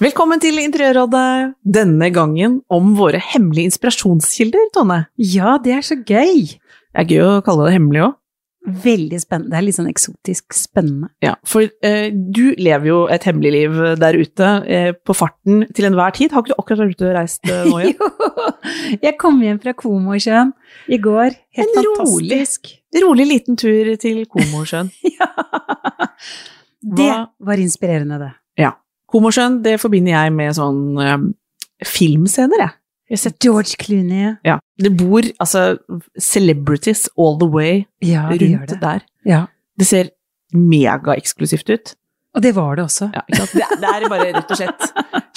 Velkommen til Interiørrådet. Denne gangen om våre hemmelige inspirasjonskilder, Tone. Ja, det er så gøy! Det er gøy å kalle det hemmelig òg. Veldig spennende. Det er litt sånn eksotisk spennende. Ja, for eh, du lever jo et hemmelig liv der ute, eh, på farten til enhver tid. Har ikke du akkurat vært ute og reist eh, nå igjen? jo! Jeg kom hjem fra Komosjøen i går. Helt En rolig- fantastisk. Rolig liten tur til Komosjøen. Ja. Det var inspirerende, det. ja. Komosjøen, det forbinder jeg med sånn eh, filmscener, jeg. Jeg har sett George Clooney. Ja. Det bor altså celebrities all the way Ja, de rundt det. der. Ja. Det ser megaeksklusivt ut. Og det var det også. Ja? Det, det er bare rett og slett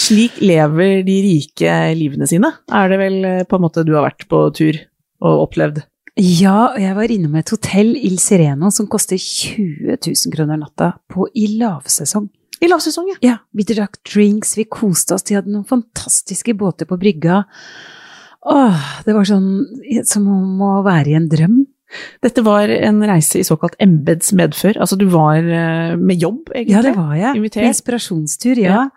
Slik lever de rike livene sine, er det vel eh, på en måte du har vært på tur og opplevd. Ja, og jeg var innom et hotell, Il Sereno, som koster 20 000 kroner natta på i lavsesong. I lavsesong, ja. Ja, vi drakk drinks, vi koste oss, de hadde noen fantastiske båter på brygga. Åh, det var sånn som om å være i en drøm. Dette var en reise i såkalt embeds medfør. Altså du var eh, med jobb, egentlig. Ja, det var jeg. Invitert. Inspirasjonstur, ja.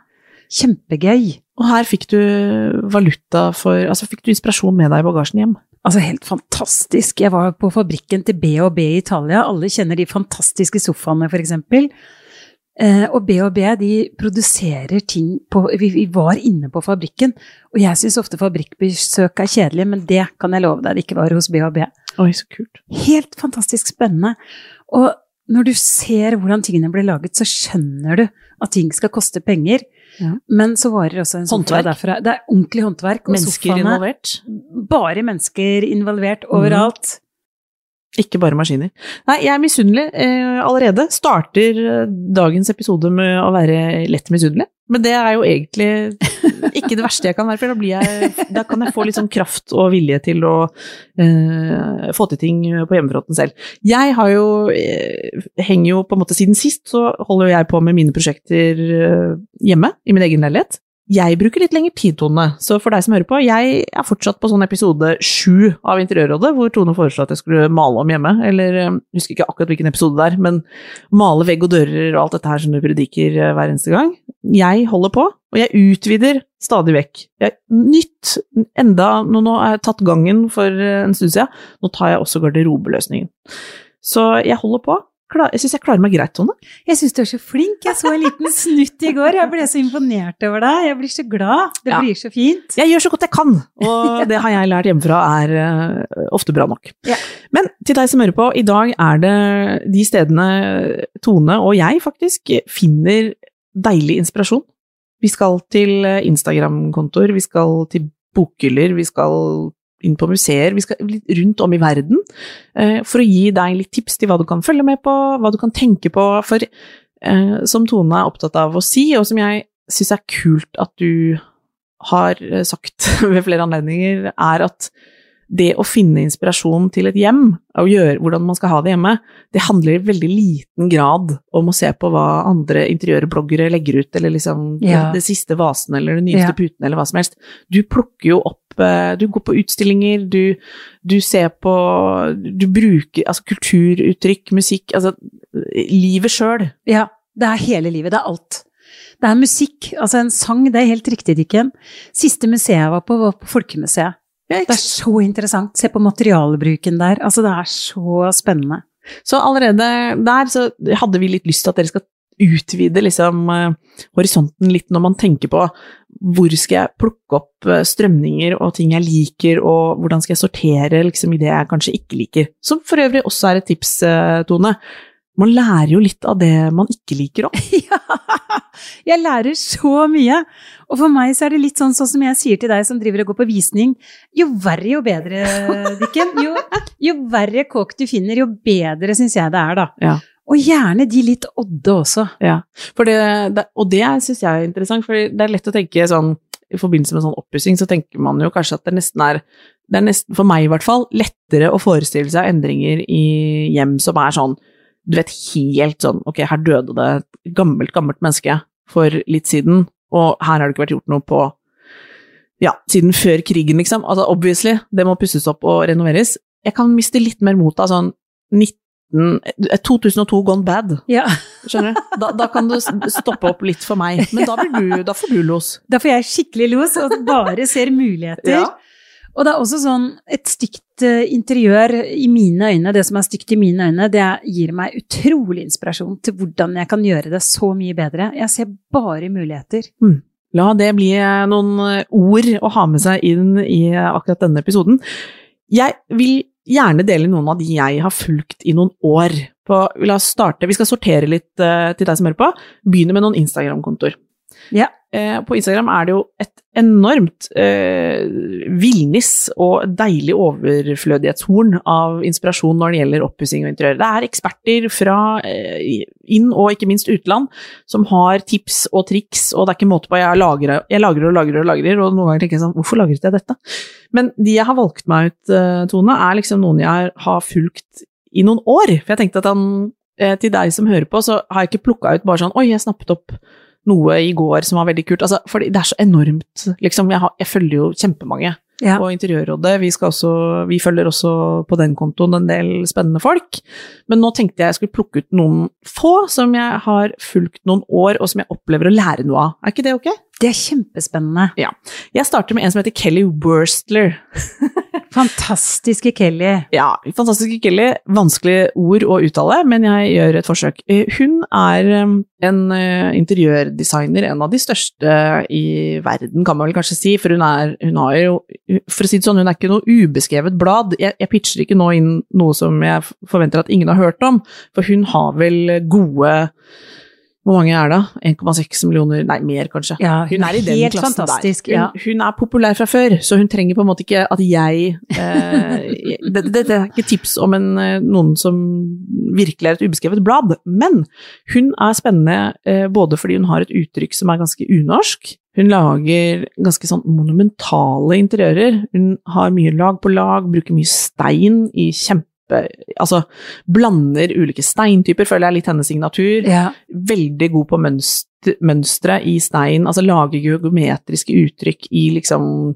Kjempegøy. Og her fikk du valuta for Altså fikk du inspirasjon med deg i bagasjen hjem. Altså helt fantastisk. Jeg var på fabrikken til B&B i Italia. Alle kjenner de fantastiske sofaene, for eksempel. Eh, og B&B de produserer ting på vi, var inne på fabrikken, og jeg syns ofte fabrikkbesøk er kjedelig, men det kan jeg love deg det ikke var hos B&B. Oi, så kult. Helt fantastisk spennende. Og når du ser hvordan tingene blir laget, så skjønner du at ting skal koste penger. Ja. Men så varer også en sofa derfra. Det er ordentlig håndverk. Og Mennesker sofaene- involvert. Bare mennesker involvert overalt. overalt. Ikke bare maskiner. Nei, jeg er misunnelig eh, allerede. Starter eh, dagens episode med å være lett misunnelig. Men det er jo egentlig ikke det verste jeg kan være, for da, blir jeg, da kan jeg få litt sånn kraft og vilje til å eh, få til ting på hjemmefronten selv. Jeg har jo, eh, henger jo på en måte siden sist, så holder jeg på med mine prosjekter eh, hjemme, i min egen leilighet. Jeg bruker litt lengre tid, Tone, så for deg som hører på, jeg er fortsatt på sånn episode sju av Interiørrådet, hvor Tone foreslo at jeg skulle male om hjemme, eller eh, jeg husker ikke akkurat hvilken episode det er, men male vegg og dører og alt dette her som du prediker eh, hver eneste gang. Jeg holder på, og jeg utvider stadig vekk. Jeg, nytt, enda, nå, nå har jeg tatt gangen for eh, en stund siden, nå tar jeg også garderobeløsningen. Så jeg holder på. Jeg syns jeg klarer meg greit, Tone. Jeg syns du er så flink. Jeg så en liten snutt i går. Jeg ble så imponert over deg. Jeg blir så glad. Det Ja. blir så fint. Jeg gjør så godt jeg kan, og det har jeg lært hjemmefra er eh, ofte bra nok. Ja. Men til deg som hører på, i dag er det de stedene Tone og jeg faktisk finner deilig inspirasjon. Vi skal til eh, Instagram-kontoer, vi skal til bokhyller, vi skal inn på museer, vi skal litt rundt om i verden eh, for å gi deg litt tips til hva du kan følge med på, hva du kan tenke på. For eh, som Tone er opptatt av å si, og som jeg syns er kult at du har eh, sagt ved flere anledninger, er at det å finne inspirasjon til et hjem, og gjøre hvordan man skal ha det hjemme, det handler i veldig liten grad om å se på hva andre interiørbloggere legger ut, eller liksom Ja. det, det siste vasen, eller den nyeste Ja. puten, eller hva som helst. Du plukker jo opp eh, Du går på utstillinger, du, du ser på Du bruker altså kulturuttrykk, musikk, altså livet sjøl. Ja, det er hele livet. Det er alt. Det er musikk, altså en sang, det er helt riktig, Dikken. Siste museet jeg var på, var på Folkemuseet. Ja, Det er så interessant. Se på materialbruken der. Altså, det er så spennende. Så allerede der så hadde vi litt lyst til at dere skal utvide liksom eh, horisonten litt når man tenker på hvor skal jeg plukke opp eh, strømninger og ting jeg liker, og hvordan skal jeg sortere liksom i det jeg kanskje ikke liker. Som for øvrig også er et tips, eh, Tone. Man lærer jo litt av det man ikke liker òg. Ja, jeg lærer så mye. Og for meg så er det litt sånn, sånn som jeg sier til deg som driver og går på visning. Jo verre, jo bedre, Dikken. Jo, jo verre kåk du finner, jo bedre syns jeg det er, da. Ja. Og gjerne de litt odde også. Ja. For det, det, og det syns jeg er interessant, for det er lett å tenke sånn i forbindelse med sånn oppussing, så tenker man jo kanskje at det nesten er det er nesten, for meg i hvert fall, lettere å forestille seg endringer i hjem som er sånn du vet, helt sånn Ok, her døde det et gammelt, gammelt menneske for litt siden, og her har det ikke vært gjort noe på ja, siden før krigen, liksom. Altså, obviously, det må pusses opp og renoveres. Jeg kan miste litt mer mot av sånn 19, 2002 gone bad, Ja. skjønner du? Da, da kan du stoppe opp litt for meg, men da, blir du, da får du los. Da får jeg skikkelig los og bare ser muligheter. Ja. Og det er også sånn et stygt eh, interiør i mine øyne, det som er stygt i mine øyne, det gir meg utrolig inspirasjon til hvordan jeg kan gjøre det så mye bedre. Jeg ser bare muligheter. La det bli eh, noen eh, ord å ha med seg inn i akkurat denne episoden. Jeg vil gjerne dele noen av de jeg har fulgt i noen år. På, starte, Vi skal sortere litt til deg som hører på. Begynne med noen Instagram-kontoer. Ja. Eh, på Instagram er det jo et enormt eh, villnis og deilig overflødighetshorn av inspirasjon når det gjelder oppussing og interiør. Det er eksperter fra eh, inn- og ikke minst utland som har tips og triks, og det er ikke måte på. Jeg lagrer, jeg lagrer og lagrer og lagrer, og noen ganger tenker jeg sånn Hvorfor lagret jeg dette? Men de jeg har valgt meg ut, eh, Tone, er liksom noen jeg har fulgt i noen år. For jeg tenkte at han, eh, til deg som hører på, så har jeg ikke plukka ut bare sånn Oi, jeg snappet opp noe i går som var veldig kult. Altså, for det er så enormt, liksom. Jeg, har, jeg følger jo kjempemange Ja. på Interiørrådet. Vi, skal også, vi følger også på den kontoen en del spennende folk. Men nå tenkte jeg jeg skulle plukke ut noen få som jeg har fulgt noen år, og som jeg opplever å lære noe av. Er ikke det ok? Det er kjempespennende. Jeg starter med en som heter Kelly Worstler. Fantastiske Kelly. Ja, fantastiske Kelly. Vanskelig ord å uttale, men jeg gjør et forsøk. Eh, Hun er eh, en eh, interiørdesigner, en av de største i verden, kan man vel kanskje si. For hun er, hun har jo For å si det sånn, hun er ikke noe ubeskrevet blad. Jeg, jeg pitcher ikke nå inn noe som jeg forventer at ingen har hørt om, for hun har vel gode hvor mange er det? 1,6 millioner, nei mer kanskje. Ja, Hun er i den helt klassen fantastisk. der. Ja. Hun, hun er populær fra før, så hun trenger på en måte ikke at jeg eh, Dette det, det er ikke tips om en, eh, noen som virkelig er et ubeskrevet blad, men hun er spennende eh, både fordi hun har et uttrykk som er ganske unorsk. Hun lager ganske sånn monumentale interiører. Hun har mye lag på lag, bruker mye stein i kjempe Altså blander ulike steintyper, føler jeg er litt hennes signatur Ja. veldig god på mønstre, mønstre i stein, altså lager geometriske uttrykk i liksom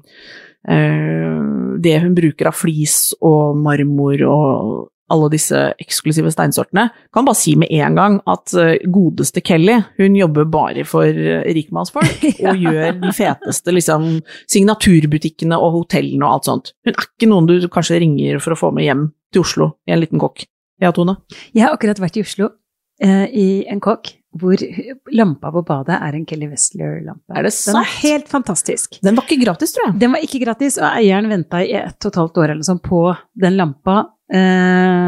øh, det hun bruker av flis og marmor og alle disse eksklusive steinsortene. Kan bare si med en gang at eh, godeste Kelly, hun jobber bare for eh, rikmannsfolk, og gjør de feteste liksom, signaturbutikkene og hotellene og alt sånt. Hun er ikke noen du kanskje ringer for å få med hjem til Oslo i en liten kokk. Ja, Tone? Jeg har akkurat vært i Oslo, eh, i en kokk, hvor lampa på badet er en Kelly Westler-lampe. Er det Den er helt fantastisk. Den var ikke gratis, tror jeg. Den var ikke gratis, og eieren venta i ett og et halvt år eller sånn på den lampa. Eh,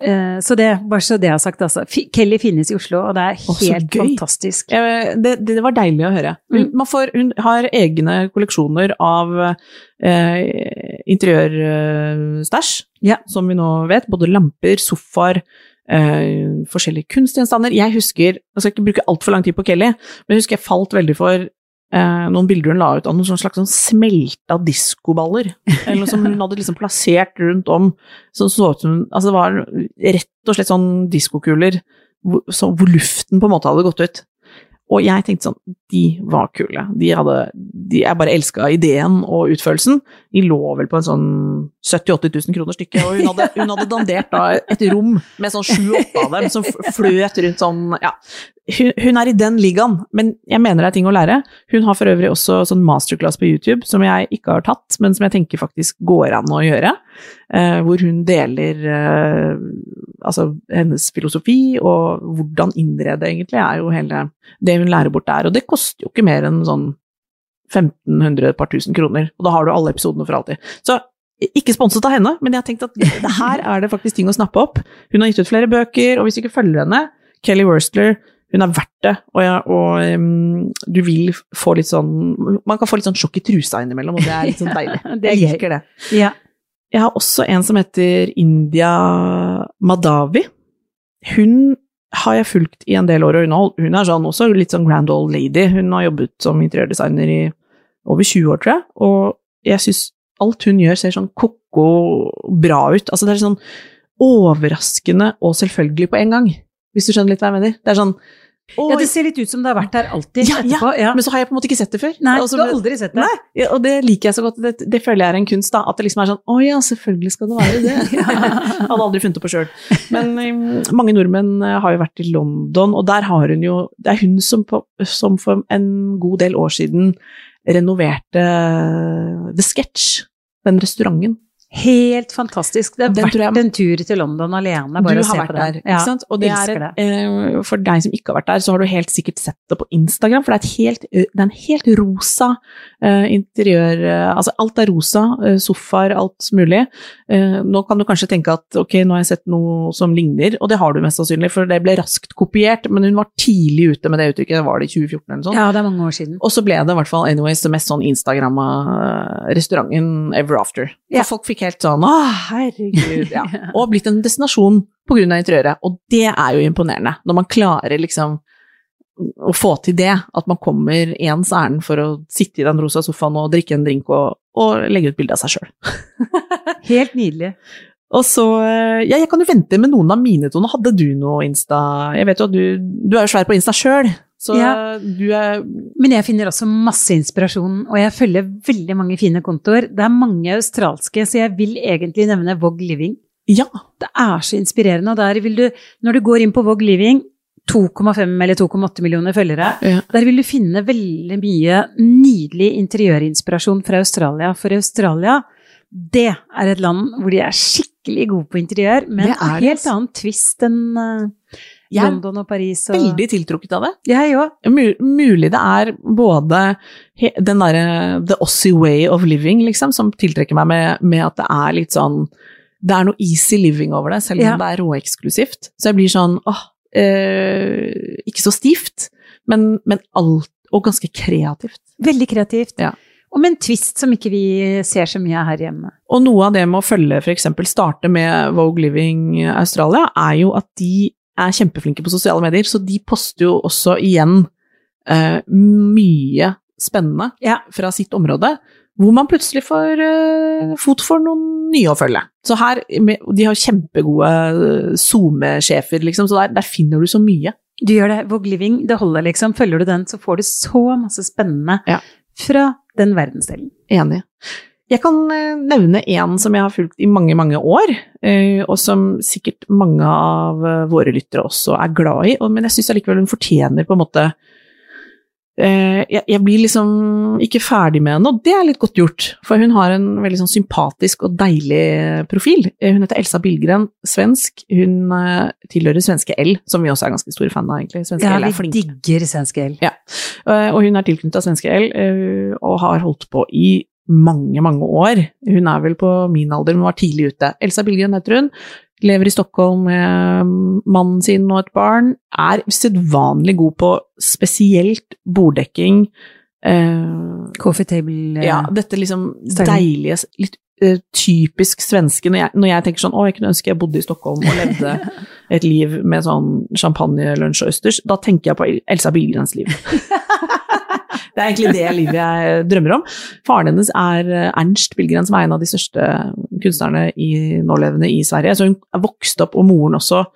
eh, så det, bare så det jeg har sagt, altså. Kelly finnes i Oslo, og det er helt gøy. fantastisk. Eh, Det, det var deilig å høre. Hun, Mm. man får, hun har egne kolleksjoner av eh, interiørstæsj, Ja. som vi nå vet. Både lamper, sofaer, eh, forskjellige kunstgjenstander. Jeg husker, jeg skal ikke bruke altfor lang tid på Kelly, men jeg husker jeg falt veldig for eh, noen bilder hun la ut av noen slags sånn smelta diskoballer. Eller noe som hun hadde liksom plassert rundt om. Som så ut som Altså det var rett og slett sånn diskokuler hvor, så, hvor luften på en måte hadde gått ut. Og jeg tenkte sånn, de var kule. De hadde, de, jeg bare elska ideen og utførelsen. De lå vel på en sånn 70 000-80 000 kroner stykket, og hun hadde, hun hadde dandert da et rom med sånn sju-åtte av dem som fløt rundt sånn, ja. Hun, hun er i den ligaen, men jeg mener det er ting å lære. Hun har for øvrig også sånn masterclass på YouTube, som jeg ikke har tatt, men som jeg tenker faktisk går an å gjøre. Eh, hvor hun deler eh, altså hennes filosofi, og hvordan innrede egentlig, er jo hele det hun lærer bort der. Og det koster jo ikke mer enn sånn 1500, et par tusen kroner, og da har du alle episodene for alltid. Så ikke sponset av henne, men jeg har tenkt at det, her er det faktisk ting å snappe opp. Hun har gitt ut flere bøker, og hvis du ikke følger henne, Kelly Worstler, hun er verdt det. Og, ja, og um, du vil få litt sånn Man kan få litt sånn sjokk i trusa innimellom, og det er litt sånn deilig. Det jeg liker det. Ja. Jeg har også en som heter India Madavi. Hun har jeg fulgt i en del år, og hun, hun er sånn også litt sånn grand old lady. Hun har jobbet som interiørdesigner i over 20 år, tror jeg, og jeg syns alt hun gjør ser sånn ko-ko bra ut. Altså det er sånn overraskende og selvfølgelig på en gang, hvis du skjønner litt hva jeg mener. Det er sånn å, ja, det ser litt ut som det har vært der alltid Ja, ja. etterpå. Ja. Men så har jeg på en måte ikke sett det før. Nei, Også, du har aldri sett det. Nei, ja, og det liker jeg så godt. Det, det føler jeg er en kunst, da. At det liksom er sånn Å ja, selvfølgelig skal det være det. Hadde aldri funnet det på sjøl. Men um, mange nordmenn eh, har jo vært i London, og der har hun jo Det er hun som, på, som for en god del år siden renoverte The Sketch, den restauranten. Helt fantastisk. Det har Den jeg- en tur til London alene, bare å se på det. der, ikke sant? Og det er det. et, eh, for deg som ikke har vært der, så har du helt sikkert sett det på Instagram, for det er, helt, det er en helt rosa uh, interiør uh, Altså alt er rosa, uh, sofaer, alt mulig. Nå kan du kanskje tenke at ok, nå har jeg sett noe som ligner, og det har du mest sannsynlig, for det ble raskt kopiert, men hun var tidlig ute med det uttrykket, var det i 2014 eller noe sånt? Ja, det er mange år siden. Og så ble det i hvert fall anyways mest sånn Instagramma restauranten ever after. For Ja. folk fikk helt sånn å herregud, ja. Og blitt en destinasjon av interiøret. Og det er jo imponerende, når man klarer liksom å få til det. At man kommer ens ærend for å sitte i den rosa sofaen og drikke en drink og, og legge ut bilde av seg sjøl. Helt nydelig. Og så eh, Ja, jeg kan jo vente med noen av mine, Tone. Hadde du noe Insta Jeg vet jo at du Du er jo svær på Insta sjøl, så Ja. du er Men jeg finner også masse inspirasjon, og jeg følger veldig mange fine kontoer. Det er mange australske, så jeg vil egentlig nevne Vogue Living. Ja. Det er så inspirerende, og der vil du, når du går inn på Vogue Living, 2,5 eller 2,8 millioner følgere, Ja. der vil du finne veldig mye nydelig interiørinspirasjon fra Australia. For Australia, det er et land hvor de er skikkelig gode på interiør, men Det er en helt altså. annen twist enn eh, London og Paris. Og... veldig tiltrukket av det. Jeg òg. Mu- Mulig det er både den derre the Aussie way of living, liksom, som tiltrekker meg med, med at det er litt sånn Det er noe easy living over det, selv om Ja. det er råeksklusivt. Så jeg blir sånn åh, eh, ikke så stivt, men, men alt Og ganske kreativt. Veldig kreativt. Ja. Og med en twist som ikke vi ser så mye her hjemme. Og noe av det med å følge f.eks. starte med Vogue Living Australia, er jo at de er kjempeflinke på sosiale medier, så de poster jo også igjen eh, mye spennende Ja. fra sitt område, hvor man plutselig får eh, fot for noen nye å følge. Så her, de har kjempegode eh, SoMe-sjefer, liksom, så der, der finner du så mye. Du gjør det. Vogue Living, det holder liksom. Følger du den, så får du så masse spennende Ja. fra den verdensdelen. Enig. Jeg kan eh, nevne en som jeg har fulgt i mange, mange år, eh, og som sikkert mange av eh, våre lyttere også er glad i, men jeg syns allikevel hun fortjener på en måte jeg, blir liksom ikke ferdig med henne, og det er litt godt gjort, for hun har en veldig sånn sympatisk og deilig profil. Hun heter Elsa Billgren, svensk. Hun tilhører svenske L, som vi også er ganske store fan av, egentlig. Svenske Ja, L er vi digger svensk L. Ja, og hun er tilknyttet svenske L, og har holdt på i mange, mange år. Hun er vel på min alder, men var tidlig ute. Elsa Billgren heter hun. Lever i Stockholm med mannen sin og et barn. Er usedvanlig god på spesielt borddekking. Uh, Coffee table uh, ja, dette liksom deilige, litt eh, typisk svenske. Når jeg, når jeg tenker sånn å, jeg kunne ønske jeg bodde i Stockholm og levde et liv med sånn champagne, lunsj og østers, da tenker jeg på Elsa Billgrens liv. det er egentlig det livet jeg drømmer om. Faren hennes er eh, Ernst Billgren, som er en av de største kunstnerne i nålevende i Sverige. Så hun er vokst opp, og moren også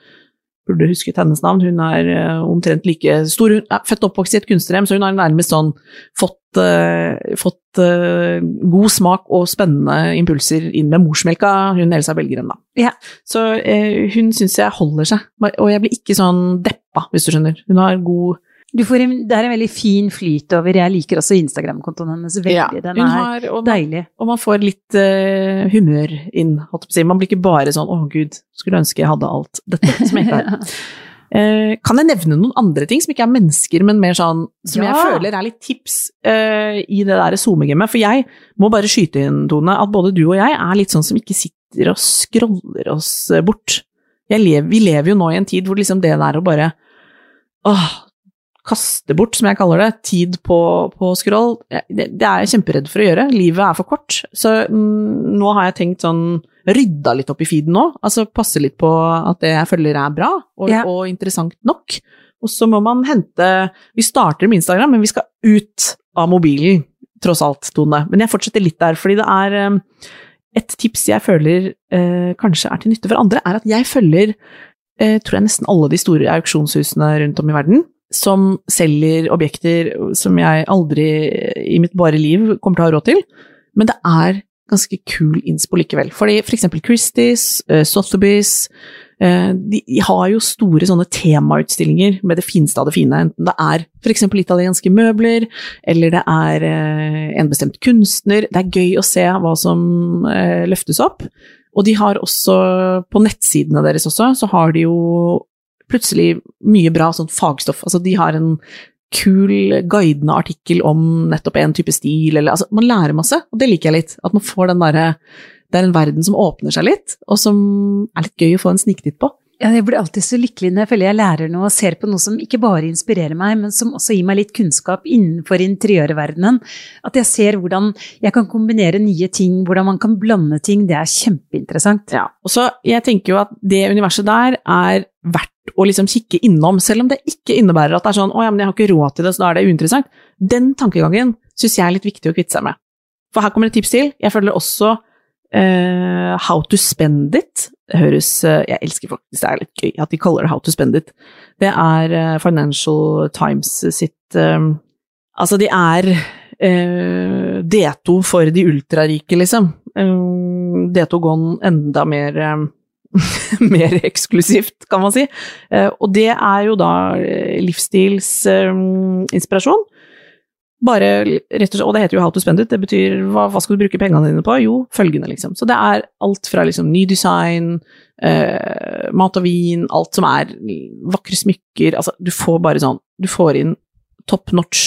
burde husket hennes navn. Hun er eh, omtrent like stor. Hun er født og oppvokst i et kunstnerhjem, så hun har nærmest sånn fått, uh, fått uh, god smak og spennende impulser inn med morsmelka, hun Elsa Belgren, da. Ja. Så uh, hun syns jeg holder seg, og jeg blir ikke sånn deppa, hvis du skjønner. Hun har god en, det er en veldig fin flyt over. Jeg liker også Instagram-kontoen hennes veldig. Ja, Den er har, og, man, deilig. og man får litt uh, humør inn, holdt jeg på å si. Man blir ikke bare sånn 'Å, gud, skulle ønske jeg hadde alt dette', som jeg ikke har. Uh, kan jeg nevne noen andre ting som ikke er mennesker, men mer sånn som Ja. jeg føler er litt tips uh, i det der SoMe-gamet? For jeg må bare skyte inn, Tone, at både du og jeg er litt sånn som ikke sitter og scroller oss eh, bort. Jeg lever, vi lever jo nå i en tid hvor liksom det der å bare åh, kaste bort, som jeg kaller det, tid på, på scroll, det, det er jeg kjemperedd for å gjøre. Livet er for kort. Så mm, nå har jeg tenkt sånn Rydda litt opp i feeden nå. Altså passe litt på at det jeg følger er bra og, Ja. og interessant nok. Og så må man hente Vi starter med Instagram, men vi skal ut av mobilen, tross alt, Tone. Men jeg fortsetter litt der, fordi det er eh, et tips jeg føler eh, kanskje er til nytte for andre, er at jeg følger eh, tror jeg nesten alle de store auksjonshusene rundt om i verden, som selger objekter som jeg aldri i mitt bare liv kommer til å ha råd til. Men det er ganske kul innspo likevel. Fordi for eksempel Christies, uh, Sotheby's, eh, de, har jo store sånne temautstillinger med det fineste av det fine, enten det er eksempel italienske møbler, eller det er eh, en bestemt kunstner. Det er gøy å se hva som eh, løftes opp. Og de har også, på nettsidene deres også, så har de jo plutselig mye bra sånn fagstoff. Altså de har en kul guidende artikkel om nettopp en type stil, eller altså man lærer masse, og det liker jeg litt. At man får den derre Det er en verden som åpner seg litt, og som er litt gøy å få en sniktitt på. Ja, jeg blir alltid så lykkelig når jeg føler jeg lærer noe og ser på noe som ikke bare inspirerer meg, men som også gir meg litt kunnskap innenfor interiørverdenen. At jeg ser hvordan jeg kan kombinere nye ting, hvordan man kan blande ting. Det er kjempeinteressant. Ja, og så jeg tenker jo at det universet der er verdt å liksom kikke innom, selv om det ikke innebærer at det er sånn 'Å ja, men jeg har ikke råd til det, så da er det uinteressant'. Den tankegangen syns jeg er litt viktig å kvitte seg med. For her kommer et tips til. Jeg følger også uh, How to spend it. Det høres uh, Jeg elsker faktisk det er litt gøy at de kaller det How to spend it. Det er uh, Financial Times sitt Altså, de er eh, D2 for de ultrarike, liksom. Eh, D2 gone enda mer mer eksklusivt, kan man si. Eh, og det er jo da eh, livsstilsinspirasjon. Bare rett og slett, og det heter jo How to spend it, det betyr hva, hva skal du bruke pengene dine på? Jo, følgende, liksom. Så det er alt fra liksom ny design, eh, mat og vin, alt som er vakre smykker, altså du får bare sånn, du får inn top notch.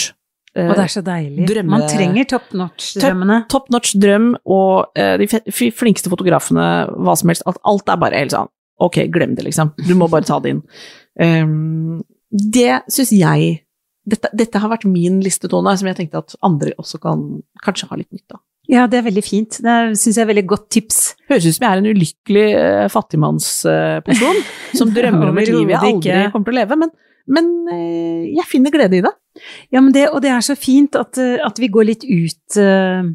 Eh, Og det er så deilig. drømme- Man trenger top notch-drømmene. top notch drøm og eh, de flinkeste fotografene, hva som helst. Alt, alt er bare helt sånn Ok, glem det, liksom. Du må bare ta det inn. Um, det syns jeg dette, dette har vært min listetone, som jeg tenkte at andre også kan kanskje ha litt nytte av. Ja, det er veldig fint. Det syns jeg er veldig godt tips. Høres ut som jeg er en ulykkelig uh, fattigmannsperson som drømmer om et liv jeg aldri kommer til å leve, men, men uh, jeg finner glede i det. Ja, men det, og det er så fint at, eh, at vi går litt ut uh,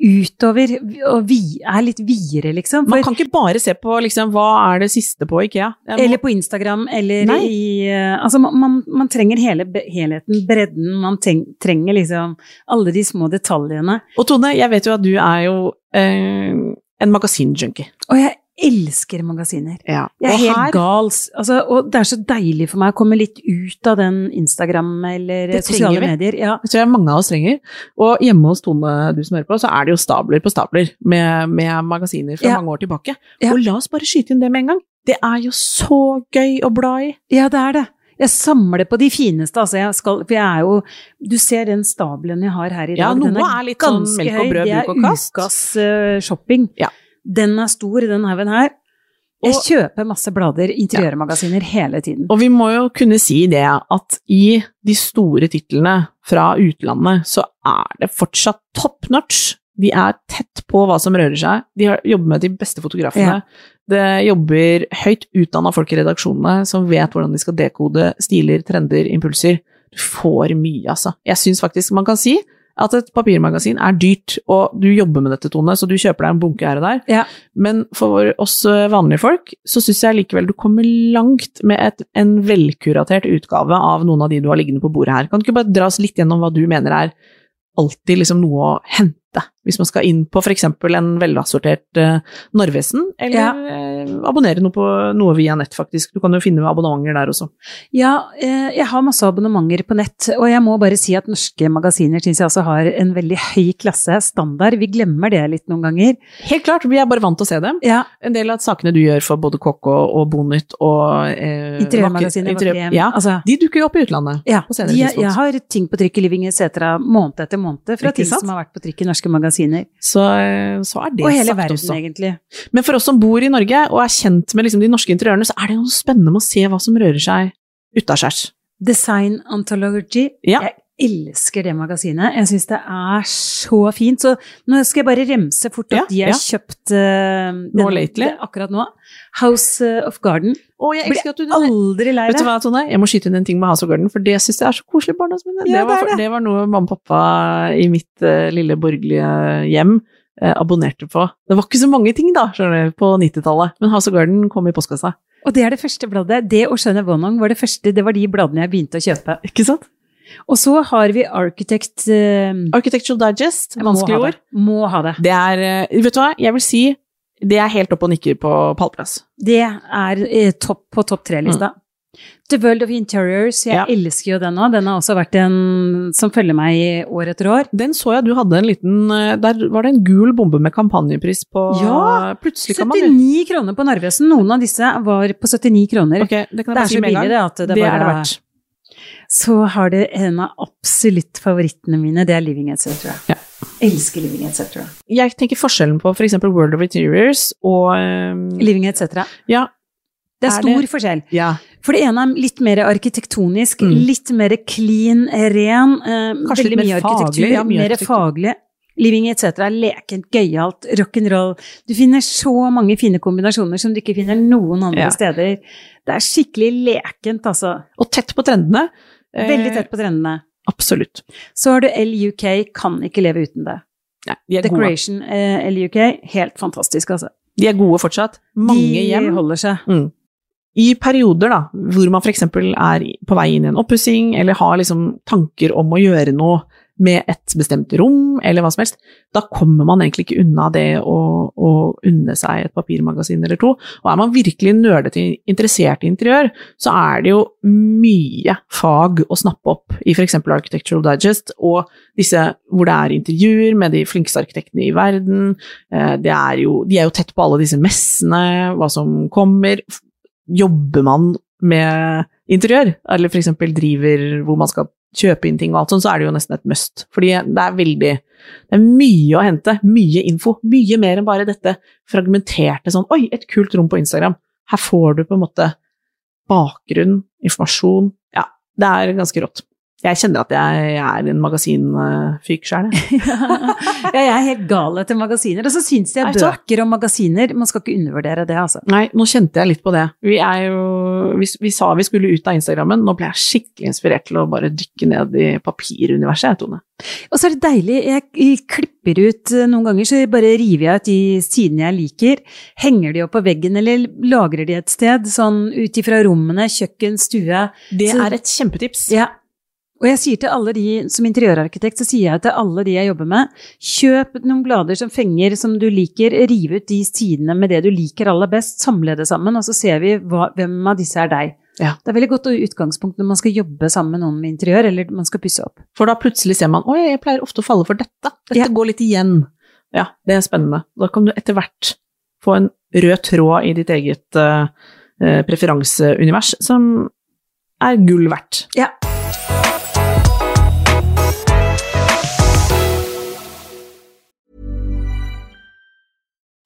utover og vi er litt videre, liksom. Man kan ikke bare se på liksom, hva er det siste på IKEA. Må- eller på Instagram, eller Nei. i uh, Altså, man, man, man trenger hele helheten, bredden. Man treng, trenger liksom alle de små detaljene. Og Tone, jeg vet jo at du er jo uh, en magasinjunkie. Og jeg elsker magasiner. Ja. Jeg er og helt her, gal. Altså, og det er så deilig for meg å komme litt ut av den Instagram eller Det sosiale vi. medier. Ja. det tror jeg mange av oss trenger. Og hjemme hos Tone, du som hører på, så er det jo stabler på stabler med, med magasiner fra Ja. mange år tilbake. Ja. Og la oss bare skyte inn det med en gang. Det er jo så gøy å bla i. ja, det er det. Jeg samler på de fineste, altså. Jeg skal, for jeg er jo Du ser den stabelen jeg har her i dag. Ja, den noe er litt sånn melk og brød, er bruk og kast. ukas uh, shopping. Ja. Den er stor, den haugen her. Jeg Og- kjøper masse blader, interiørmagasiner, hele tiden. Og vi må jo kunne si det at i de store titlene fra utlandet, så er det fortsatt top notch. De er tett på hva som rører seg. De har jobber med de beste fotografene. Ja. Det jobber høyt utdanna folk i redaksjonene som vet hvordan de skal dekode stiler, trender, impulser. Du får mye, altså. Jeg syns faktisk man kan si at et papirmagasin er dyrt, og du jobber med dette, Tone, så du kjøper deg en bunke her og der. Ja. Men for oss eh, vanlige folk, så syns jeg likevel du kommer langt med et, en velkuratert utgave av noen av de du har liggende på bordet her. Kan du ikke bare dra oss litt gjennom hva du mener er alltid liksom noe å hente Hvis man skal inn på f.eks. en velassortert uh, Narvesen, eller Ja. uh, abonnere noe på noe via nett, faktisk. Du kan jo finne abonnementer der også. Ja, uh, jeg har masse abonnementer på nett, og jeg må bare si at norske magasiner syns jeg også har en veldig høy klasse, standard. Vi glemmer det litt noen ganger. Helt klart, vi er bare vant til å se dem. Ja, En del av sakene du gjør for både KK og Bonytt og eh, Interiørmagasinet interiør, Ja, Altså, de dukker jo opp i utlandet. ja, de, jeg har ting på trykk i Living etc. måned etter måned fra ting som har vært på trykk i norske magasiner. Så, eh, så er det Og hele sagt verden, også. egentlig. Men for oss som bor i Norge og er kjent med liksom de norske interiørene, så er det jo noe spennende med å se hva som rører seg utaskjærs. Design Anthology. Ja. Jeg elsker det magasinet. Jeg syns det er så fint. Så nå skal jeg bare remse fort Ja, at de har ja. kjøpt uh, Nå den- lately? det- akkurat nå. House eh, of Garden. Oh, jeg Blir at du Aldri lei Vet du hva, Tone? Jeg må skyte inn en ting med House of Garden, for det syns jeg er så koselig barndomsminne. Ja, det, var, det det. det var noe mamma og pappa i mitt uh, lille borgerlige hjem uh, abonnerte på. Det var ikke så mange ting, da, skjønner du, på 90-tallet, men House of Garden kom i postkassa. Og det er det første bladet. Det og Skjønne Wonong var det første, det var de bladene jeg begynte å kjøpe. Ikke sant? Og så har vi Architect uh, Architectural Digest, Vanskelige ord. Må ha det. Det er eh, Vet du hva, jeg vil si det er helt opp og nikker på pallplass. Det er eh, topp på topp tre-lista. The World of Interiors, jeg Mm. Ja. elsker jo den nå. Den har også vært en som følger meg i år etter år. Den så jeg du hadde en liten Der var det en gul bombe med kampanjepris på Ja, Plutselig kan man 79 kroner på Narvesen. Noen av disse var på 79 kroner. Okay, det det er si så billig det at det, Det bare er det verdt. Så har det en av absolutt favorittene mine, det er Living Etc. Ja. Elsker Living Etc. Jeg tenker forskjellen på f.eks. For World of Interiors og um, Living Etc. Ja. Det er Er stor det- forskjell. ja. For det ene er litt mer arkitektonisk, Mm. litt mer clean, ren. Um, Kanskje litt mer faglig, ja, mer faglig. Living etc. er lekent, gøyalt, rock'n'roll. Du finner så mange fine kombinasjoner som du ikke finner noen andre Ja. steder. Det er skikkelig lekent, altså. Og tett på trendene. Eh, Veldig tett på trendene. Absolutt. Så har du LUK, kan ikke leve uten det. Nei, de. Decoration eh, LUK, helt fantastisk, altså. de er gode fortsatt. Mange De hjem. holder seg. Mm. I perioder da, hvor man f.eks. er på vei inn i en oppussing, eller har liksom tanker om å gjøre noe med et bestemt rom, eller hva som helst, da kommer man egentlig ikke unna det å, å unne seg et papirmagasin eller to. Og er man virkelig nerdete interessert i interiør, så er det jo mye fag å snappe opp i f.eks. Architectural Digest, og disse hvor det er intervjuer med de flinkeste arkitektene i verden. Eh, er jo, de er jo tett på alle disse messene, hva som kommer. Jobber man med interiør, eller f.eks. driver hvor man skal kjøpe inn ting og alt sånt, så er det jo nesten et must. Fordi det er veldig Det er mye å hente, mye info. Mye mer enn bare dette fragmenterte sånn Oi, et kult rom på Instagram. Her får du på en måte bakgrunn, informasjon. Ja, det er ganske rått. Jeg kjenner at jeg, jeg er en magasinfyk sjøl, jeg. ja, jeg er helt gal etter magasiner. Og så syns jeg bøker og magasiner Man skal ikke undervurdere det, altså. Nei, nå kjente jeg litt på det. Vi er jo Vi, vi sa vi skulle ut av Instagrammen, nå ble jeg skikkelig inspirert til å bare dykke ned i papiruniverset, jeg, Tone. Og så er det deilig, jeg, jeg klipper ut eh, noen ganger, så bare river jeg ut de sidene jeg liker. Henger de opp på veggen, eller lagrer de et sted, sånn ut ifra rommene, kjøkken, stue. Det Så- er et kjempetips. Ja. Og jeg sier til alle de, som interiørarkitekt, så sier jeg til alle de jeg jobber med, kjøp noen blader som fenger, som du liker, riv ut de sidene med det du liker aller best, samle det sammen, og så ser vi hva, hvem av disse er deg. Ja. Det er veldig godt utgangspunkt når man skal jobbe sammen med noen med interiør, eller man skal pusse opp. For da plutselig ser man oi, jeg pleier ofte å falle for dette. Dette Ja. går litt igjen. Ja, det er spennende. Da kan du etter hvert få en rød tråd i ditt eget eh, preferanseunivers som er gull verdt. Ja.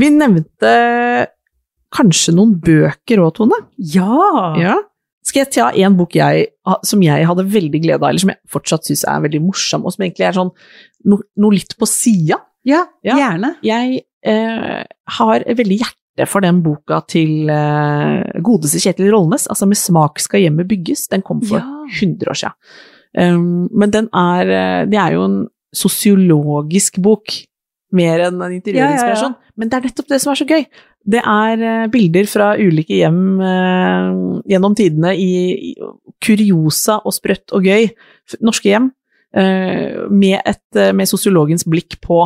Vi nevnte kanskje noen bøker òg, Tone? Ja! Ja. Skal jeg ta en bok jeg, som jeg hadde veldig glede av, eller som jeg fortsatt syns er veldig morsom, og som egentlig er sånn no, noe litt på sida? Ja, Ja. gjerne. Jeg eh, har veldig hjerte for den boka til eh, godeste Kjetil Rollnes, altså 'Med smak skal hjemmet bygges'. Den kom for Ja. 100 år siden. Um, men den er eh, Det er jo en sosiologisk bok, mer enn en interiørinspirasjon. Men det er nettopp det som er så gøy. Det er eh, bilder fra ulike hjem eh, gjennom tidene i, i kuriosa og sprøtt og gøy. Norske hjem. eh, med, et, eh, med sosiologens blikk på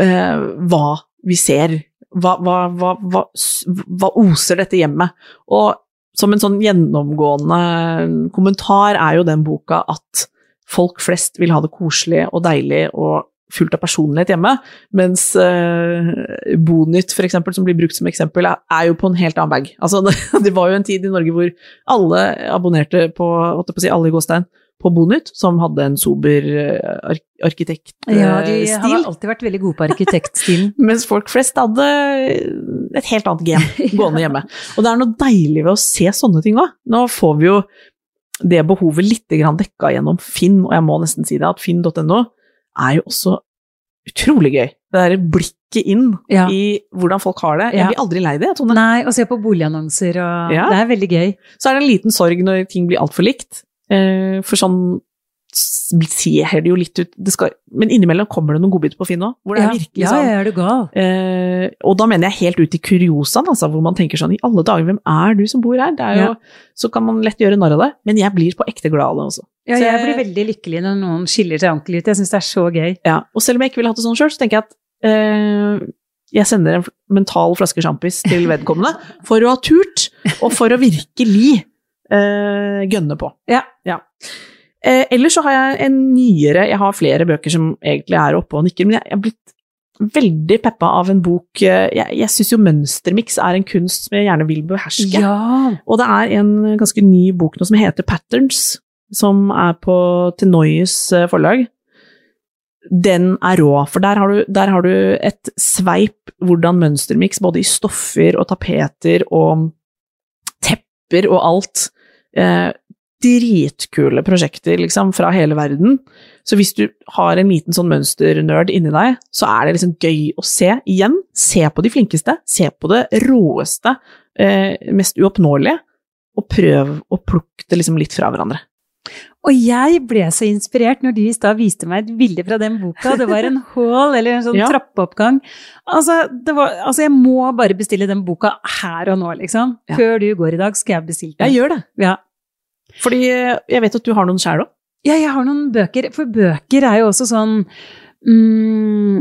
eh, hva vi ser. Hva, hva, hva, hva, oser dette hjemmet? Og som en sånn gjennomgående kommentar er jo den boka at folk flest vil ha det koselig og deilig og fullt av personlighet hjemme, mens eh, Bonytt, for eksempel, som blir brukt som eksempel, er, er jo på en helt annen bag. Altså, det, det var jo en tid i Norge hvor alle abonnerte på, holdt på si, alle i gåstein, på Bonytt, som hadde en sober ark arkitektstil. Ja, de har alltid vært veldig gode på arkitektstilen. Mens folk flest hadde et helt annet game gående hjemme. Og det er noe deilig ved å se sånne ting òg. Nå får vi jo det behovet litt dekka gjennom Finn, og jeg må nesten si det, at finn.no er jo også utrolig gøy. Det derre blikket inn Ja. i hvordan folk har det. Jeg blir aldri lei det, Tone. Nei, å se på boligannonser og Ja. Det er veldig gøy. Så er det en liten sorg når ting blir altfor likt. Eh, for sånn ser det jo litt ut det skal, Men innimellom kommer det noen godbiter på Finn òg, hvor det ja. er virkelig sånn ja, er du gal? Eh, og da mener jeg helt ut i kuriosaen, altså, hvor man tenker sånn I alle dager, hvem er du som bor her? Det er jo, Så kan man lett gjøre narr av det, men jeg blir på ekte glad av det også. Ja, jeg jeg- blir veldig lykkelig når noen skiller seg ordentlig ut. Jeg syns det er så gøy. Ja, og selv om jeg ikke ville hatt det sånn sjøl, så tenker jeg at eh, jeg sender en mental flaske sjampis til vedkommende for å ha turt, og for å virkelig eh, gønne på. Ja. Eh, ellers så har jeg en nyere Jeg har flere bøker som egentlig er oppe og nikker, men jeg jeg er blitt veldig peppa av en bok eh, Jeg, jeg syns jo mønstermiks er en kunst som jeg gjerne vil beherske. Ja. Og det er en ganske ny bok nå som heter Patterns, som er på Tenoyes eh, forlag. Den er rå, for der har du, der har du et sveip hvordan mønstermiks, både i stoffer og tapeter og tepper og alt. Eh, dritkule prosjekter, liksom, fra hele verden. Så hvis du har en liten sånn mønsternerd inni deg, så er det liksom gøy å se. Igjen, se på de flinkeste, se på det råeste, eh, mest uoppnåelige, og prøv å plukke det liksom litt fra hverandre. Og jeg ble så inspirert når de i stad viste meg et bilde fra den boka. Det var en hall, eller en sånn Ja. trappeoppgang. Altså, det var, altså, jeg må bare bestille den boka her og nå, liksom. Ja. Før du går i dag, skal jeg bestille den. Jeg gjør det, Ja. Fordi eh, jeg vet at du har noen sjæl òg. Ja, jeg har noen bøker, for bøker er jo også sånn mm,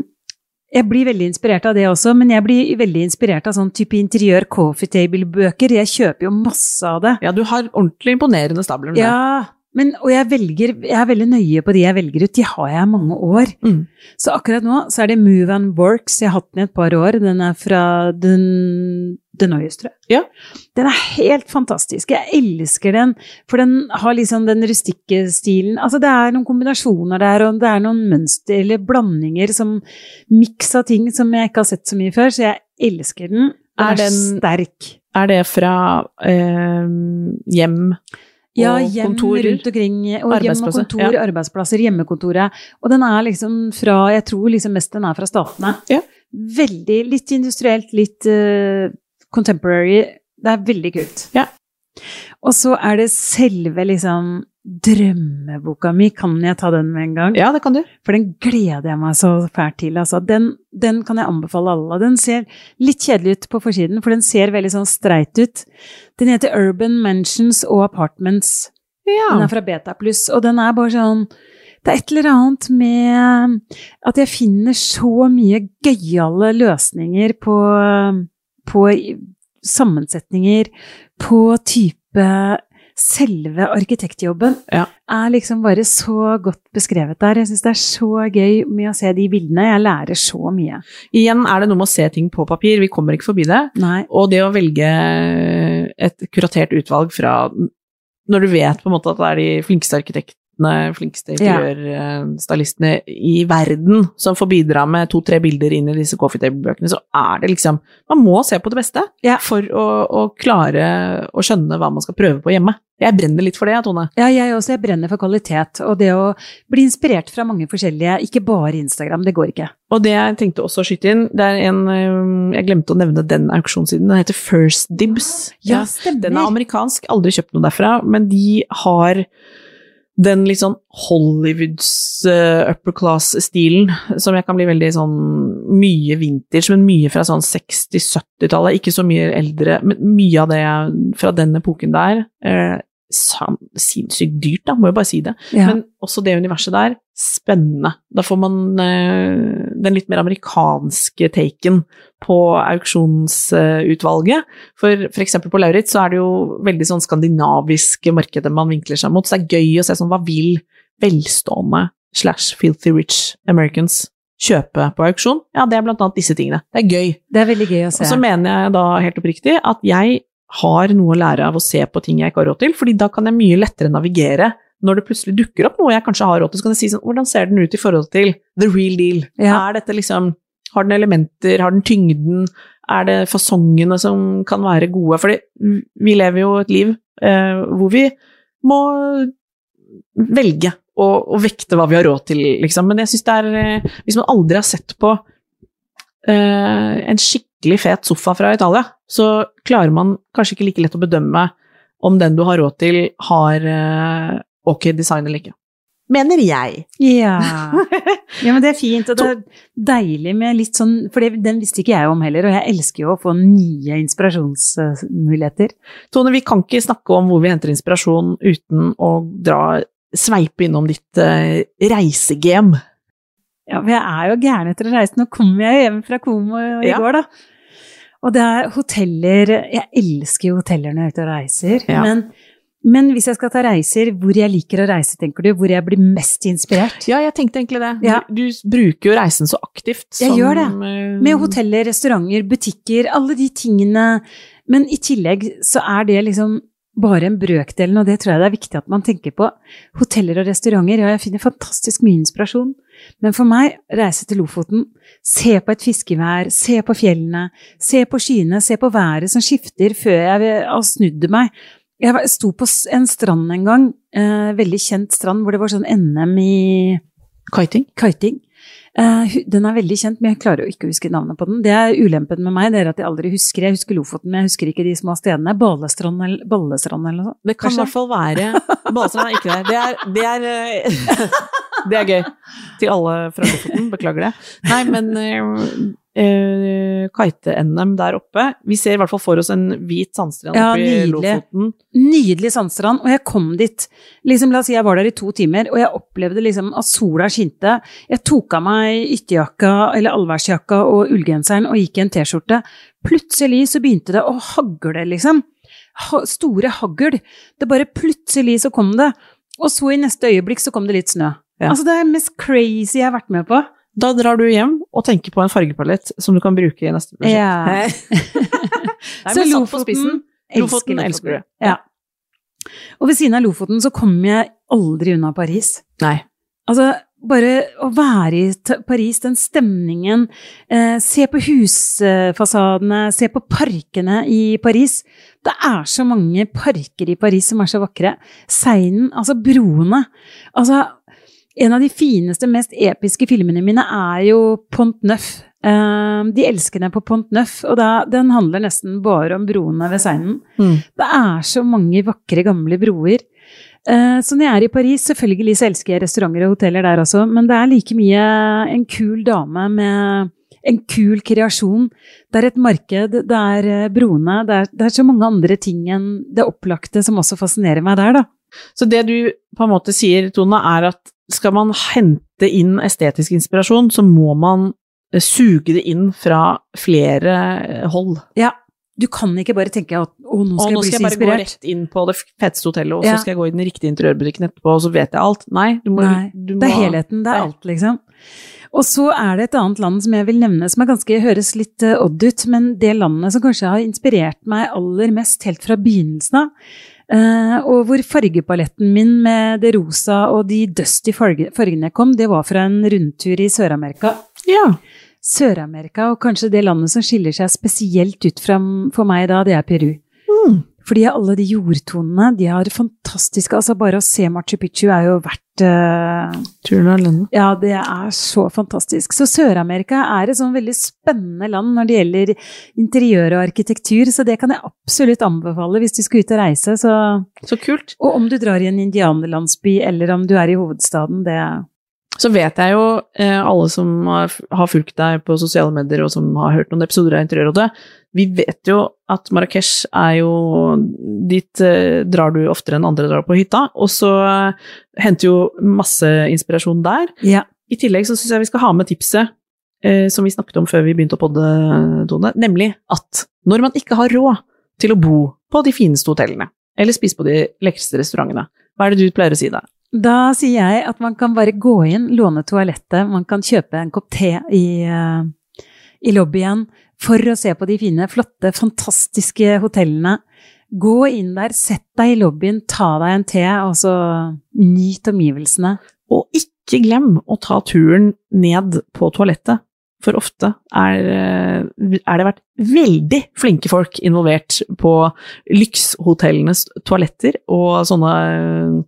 Jeg blir veldig inspirert av det også, men jeg blir veldig inspirert av sånn type interiør coffee table-bøker. Jeg kjøper jo masse av det. Ja, du har ordentlig imponerende stabler. med. Ja, men, og jeg velger, jeg er veldig nøye på de jeg velger ut. De har jeg i mange år. Mm. Så akkurat nå så er det Move and Works. Jeg har hatt den i et par år. Den er fra den, Denoyes, tror jeg. Ja. Den er helt fantastisk. Jeg elsker den, for den har liksom den rustikke stilen. Altså det er noen kombinasjoner der, og det er noen mønster eller blandinger som Miks av ting som jeg ikke har sett så mye før, så jeg elsker den. Den Er er, den- sterk. Er det fra eh, hjem Ja, hjem kontorer? rundt omkring. Og hjem og kontor, ja. arbeidsplasser, hjemmekontoret. Og den er liksom fra Jeg tror liksom mest den er fra statene. Ja. Veldig Litt industrielt, litt uh, contemporary. Det er veldig kult. Ja. Og så er det selve liksom drømmeboka mi. Kan jeg ta den med en gang? Ja, det kan du. For den gleder jeg meg så fælt til. Altså. Den, den kan jeg anbefale alle. Den ser litt kjedelig ut på forsiden, for den ser veldig sånn streit ut. Den heter Urban Mansions og Apartments. Ja. Den er fra Beta Pluss, og den er bare sånn Det er et eller annet med at jeg finner så mye gøyale løsninger på, på sammensetninger, på type Selve arkitektjobben Ja. er liksom bare så godt beskrevet der. Jeg syns det er så gøy med å se de bildene. Jeg lærer så mye. Igjen er det noe med å se ting på papir, vi kommer ikke forbi det. Nei. Og det å velge et kuratert utvalg fra Når du vet på en måte at det er de flinkeste arkitekt, flinkeste interiørstylistene i verden som får bidra med to-tre bilder inn i disse coffee table-bøkene, så er det liksom Man må se på det beste Ja. for å, å klare å skjønne hva man skal prøve på hjemme. Jeg brenner litt for det, Tone. Ja, jeg også. Jeg brenner for kvalitet. Og det å bli inspirert fra mange forskjellige, ikke bare Instagram, det går ikke. Og det jeg tenkte også å skyte inn, det er en øh, Jeg glemte å nevne den auksjonssiden. Den heter First Dibs. Ja, stemmer. Den er amerikansk, aldri kjøpt noe derfra, men de har den litt sånn Hollywoods uh, upper class-stilen, som jeg kan bli veldig sånn mye vintage, men mye fra sånn 60-70-tallet, ikke så mye eldre, men mye av det fra den epoken der. Uh, Sinnssykt dyrt, da, må jo bare si det. Ja. Men også det universet der, spennende. Da får man uh, den litt mer amerikanske taken på auksjonsutvalget. For for eksempel på Lauritz så er det jo veldig sånn skandinaviske markedet man vinkler seg mot, så det er gøy å se sånn hva vil velstående slash filthy rich Americans kjøpe på auksjon? Ja, det er blant annet disse tingene. Det er gøy. Det er veldig gøy å se. Og så mener jeg da helt oppriktig at jeg har noe å lære av å se på ting jeg ikke har råd til, fordi da kan jeg mye lettere navigere når det plutselig dukker opp noe jeg kanskje har råd til, så kan jeg si sånn Hvordan ser den ut i forhold til the real deal? Ja. Er dette liksom Har den elementer? Har den tyngden? Er det fasongene som kan være gode? Fordi vi lever jo et liv eh, hvor vi må velge å, og, vekte hva vi har råd til, liksom. Men jeg syns det er eh, Hvis man aldri har sett på eh, en skikkelig fet sofa fra Italia, så klarer man kanskje ikke like lett å bedømme om den du har råd til, har eh, ok design eller ikke. Mener jeg. Ja. ja, men det er fint, og det er deilig med litt sånn For det, den visste ikke jeg om heller, og jeg elsker jo å få nye inspirasjonsmuligheter. Tone, vi kan ikke snakke om hvor vi henter inspirasjon uten å dra, sveipe innom ditt uh, reisegame. Ja, for jeg er jo gæren etter å reise. Nå kommer jeg hjem fra Komo i Ja. går, da. Og det er hoteller Jeg elsker jo hoteller når jeg er ute og reiser. Ja. Men, men hvis jeg skal ta reiser, hvor jeg liker å reise, tenker du? Hvor jeg blir mest inspirert? Ja, jeg tenkte egentlig det. Ja. Du, du bruker jo reisen så aktivt. Jeg gjør det. eh, Med hoteller, restauranter, butikker, alle de tingene. Men i tillegg så er det liksom bare en brøkdelen, og det tror jeg det er viktig at man tenker på. Hoteller og restauranter, ja, jeg finner fantastisk mye inspirasjon. Men for meg, reise til Lofoten, se på et fiskevær, se på fjellene, se på skyene, se på været som skifter før jeg har snudd meg. Jeg sto på en strand en gang, eh, veldig kjent strand, hvor det var sånn NM i Kiting. kiting. Eh, den er veldig kjent, men jeg klarer jo ikke å huske navnet på den. Det er ulempen med meg, det er at jeg aldri husker. Jeg husker Lofoten, men jeg husker ikke de små stedene. Balestrand eller, Ballestrand eller noe sånt. Det kan i hvert fall være Balestrand er ikke der. Det er, det er, eh, det er gøy. Til alle fra Lofoten, beklager det. Nei, men eh, eh, kite-NM der oppe Vi ser i hvert fall for oss en hvit sandstrand Ja, oppe i nydelig. Lofoten. Nydelig sandstrand, og jeg kom dit. Liksom, la oss si jeg var der i to timer, og jeg opplevde liksom at sola skinte. Jeg tok av meg ytterjakka, eller allværsjakka og ullgenseren og gikk i en T-skjorte. Plutselig så begynte det å hagle, liksom. Ha, store hagl. Det bare plutselig så kom det. Og så i neste øyeblikk så kom det litt snø. Ja. Altså det er det mest crazy jeg har vært med på. Da drar du hjem og tenker på en fargepalett som du kan bruke i neste prosjekt. Ja. Nei, Så elsker Lofoten elsker du. Ja. Og ved siden av Lofoten så kommer jeg aldri unna Paris. Nei. Altså, bare å være i Paris, den stemningen, eh, se på husfasadene, se på parkene i Paris. Det er så mange parker i Paris som er så vakre. Seinen, altså broene. Altså, en av de fineste, mest episke filmene mine er jo Pont Neuf. Eh, de elskende på Pont Neuf, og da, den handler nesten bare om broene ved Seinen. Mm. Det er så mange vakre, gamle broer. Eh, Så når jeg er i Paris, selvfølgelig så elsker jeg restauranter og hoteller der også, men det er like mye en kul dame med en kul kreasjon. Det er et marked, det er eh, broene, det er, det er så mange andre ting enn det opplagte som også fascinerer meg der, da. Så det du på en måte sier, Tone, er at skal man hente inn estetisk inspirasjon, så må man eh, suge det inn fra flere eh, hold. Ja, du kan ikke bare tenke at å, nå skal skal nå jeg bli så inspirert. Nå skal jeg bare gå rett inn på det feteste hotellet, og Ja. så skal jeg gå i den riktige interiørbutikken etterpå, og så vet jeg alt. Nei, du må, Nei, du må Det er helheten, det er alt, liksom. Og så er det et annet land som jeg vil nevne, som er ganske, høres litt eh, odd ut, men det landet som kanskje har inspirert meg aller mest helt fra begynnelsen av, og hvor fargepaletten min med det rosa og de dusty farge, fargene kom, det var fra en rundtur i Sør-Amerika. Ja. Sør-Amerika, og kanskje det landet som skiller seg spesielt ut fra, for meg da, det er Peru. Mm. Fordi alle de jordtonene, de har fantastiske Altså, bare å se Machu Picchu er jo verdt eh, Turen alene. Ja, det er så fantastisk. Så Sør-Amerika er et sånn veldig spennende land når det gjelder interiør og arkitektur, så det kan jeg absolutt anbefale hvis du skal ut og reise. Så, Så kult. og om du drar i en indianerlandsby, eller om du er i hovedstaden, det Så vet jeg jo, eh, alle som har, fulgt deg på sosiale medier og som har hørt noen episoder av Interiørrådet, vi vet jo at Marrakech er jo Dit eh, drar du oftere enn andre drar på hytta, og så eh, henter jo masse inspirasjon der. Ja. I tillegg så syns jeg vi skal ha med tipset som vi snakket om før vi begynte å podde, Tone, nemlig at når man ikke har råd til å bo på de fineste hotellene, eller spise på de lekreste restaurantene, hva er det du pleier å si da? Da sier jeg at man kan bare gå inn, låne toalettet, man kan kjøpe en kopp te i, eh, i lobbyen for å se på de fine, flotte, fantastiske hotellene. Gå inn der, sett deg i lobbyen, ta deg en te, og så nyt omgivelsene. Og ikke glem å ta turen ned på toalettet, for ofte er, eh, er det vært veldig flinke folk involvert på lykshotellenes toaletter og sånne eh,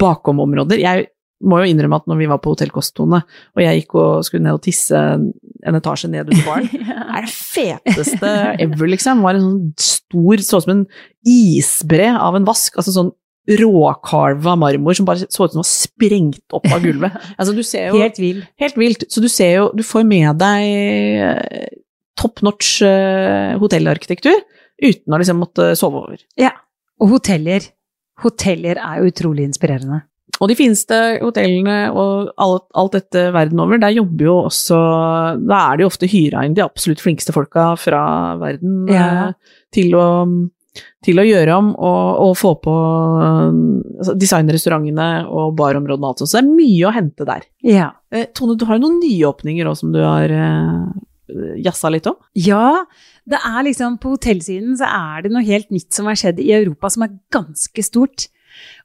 bakomområder. Jeg må jo innrømme at når vi var på Hotell Kosttone, og jeg gikk og skulle ned og tisse en etasje ned under baren, er det feteste ever, liksom. Det var en sånn stor, så ut som en isbre av en vask, altså sånn råkarva marmor som bare så ut som var sprengt opp av gulvet. Altså, du ser jo Helt vild. Helt vilt. Så du ser jo, du får med deg eh, top notch eh, hotellarkitektur uten å liksom måtte sove over. Ja. Og hoteller. Hoteller er jo utrolig inspirerende. Og de fineste hotellene og alt, alt dette verden over, der jobber jo også Da er det jo ofte hyra inn de absolutt flinkeste folka fra verden Ja. eh, til, å, til å gjøre om og, og få på eh, altså, designrestaurantene og barområdene og alt sånt. Så det er mye å hente der. Ja. Eh, Tone, du har jo noen nyåpninger òg som du har jazza litt om? Ja, det er liksom på hotellsiden så er det noe helt nytt som har skjedd i Europa som er ganske stort.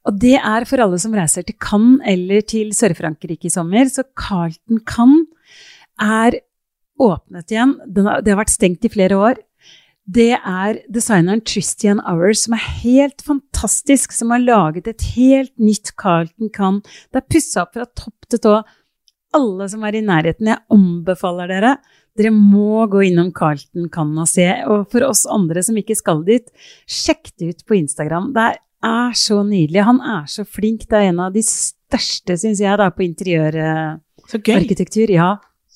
Og det er for alle som reiser til Cannes eller til Sør-Frankrike i sommer, så Carlton Cannes er åpnet igjen. Det har vært stengt i flere år. Det er designeren Tristian Hours som er helt fantastisk, som har laget et helt nytt Carlton Cannes. Det er pussa opp fra topp til tå. Alle som er i nærheten, jeg anbefaler dere. Dere må gå innom Carlton kan og se. Og for oss andre som ikke skal dit, sjekk det ut på Instagram. Det er så nydelig. Han er så flink. Det er en av de største, syns jeg, da, på interiørarkitektur. Ja.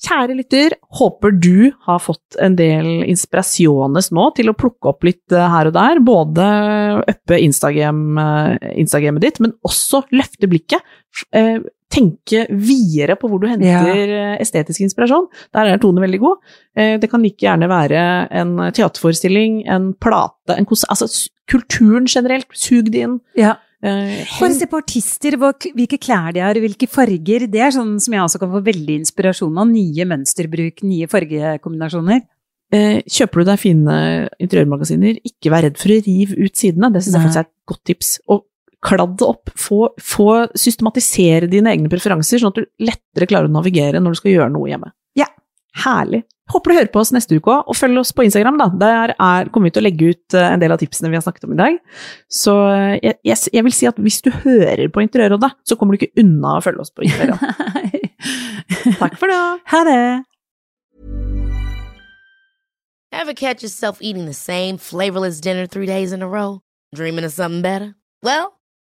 Kjære lytter, håper du har fått en del inspirasjones nå til å plukke opp litt eh, her og der. Både uppe Instagram, eh, Instagrammet ditt, men også løfte blikket. Eh, Tenke videre på hvor du henter ja. estetisk inspirasjon. Der er Tone veldig god. Eh, Det kan like gjerne være en teaterforestilling, en plate, en altså kulturen generelt. Sug det inn. ja. Eh, Bare se på artister, hvilke klær de har, hvilke farger. Det er sånn som jeg også kan få veldig inspirasjon av. Nye mønsterbruk, nye fargekombinasjoner. Eh, Kjøper du deg fine interiørmagasiner, ikke vær redd for å rive ut sidene. Det syns jeg faktisk er et godt tips. Og kladd det opp. Få, få systematisere dine egne preferanser, sånn at du lettere klarer å navigere når du skal gjøre noe hjemme. Ja. Herlig. Håper du hører på oss neste uke òg, og følg oss på Instagram. da. Der er, kommer vi til å legge ut eh, en del av tipsene vi har snakket om i dag. Så eh, jeg, jeg, jeg vil si at hvis du hører på Interiørrådet, så kommer du ikke unna å følge oss på Instagram. Takk for det. Ha det! Ever catch yourself eating the same flavorless dinner three days in a row? Dreaming of something better? Well,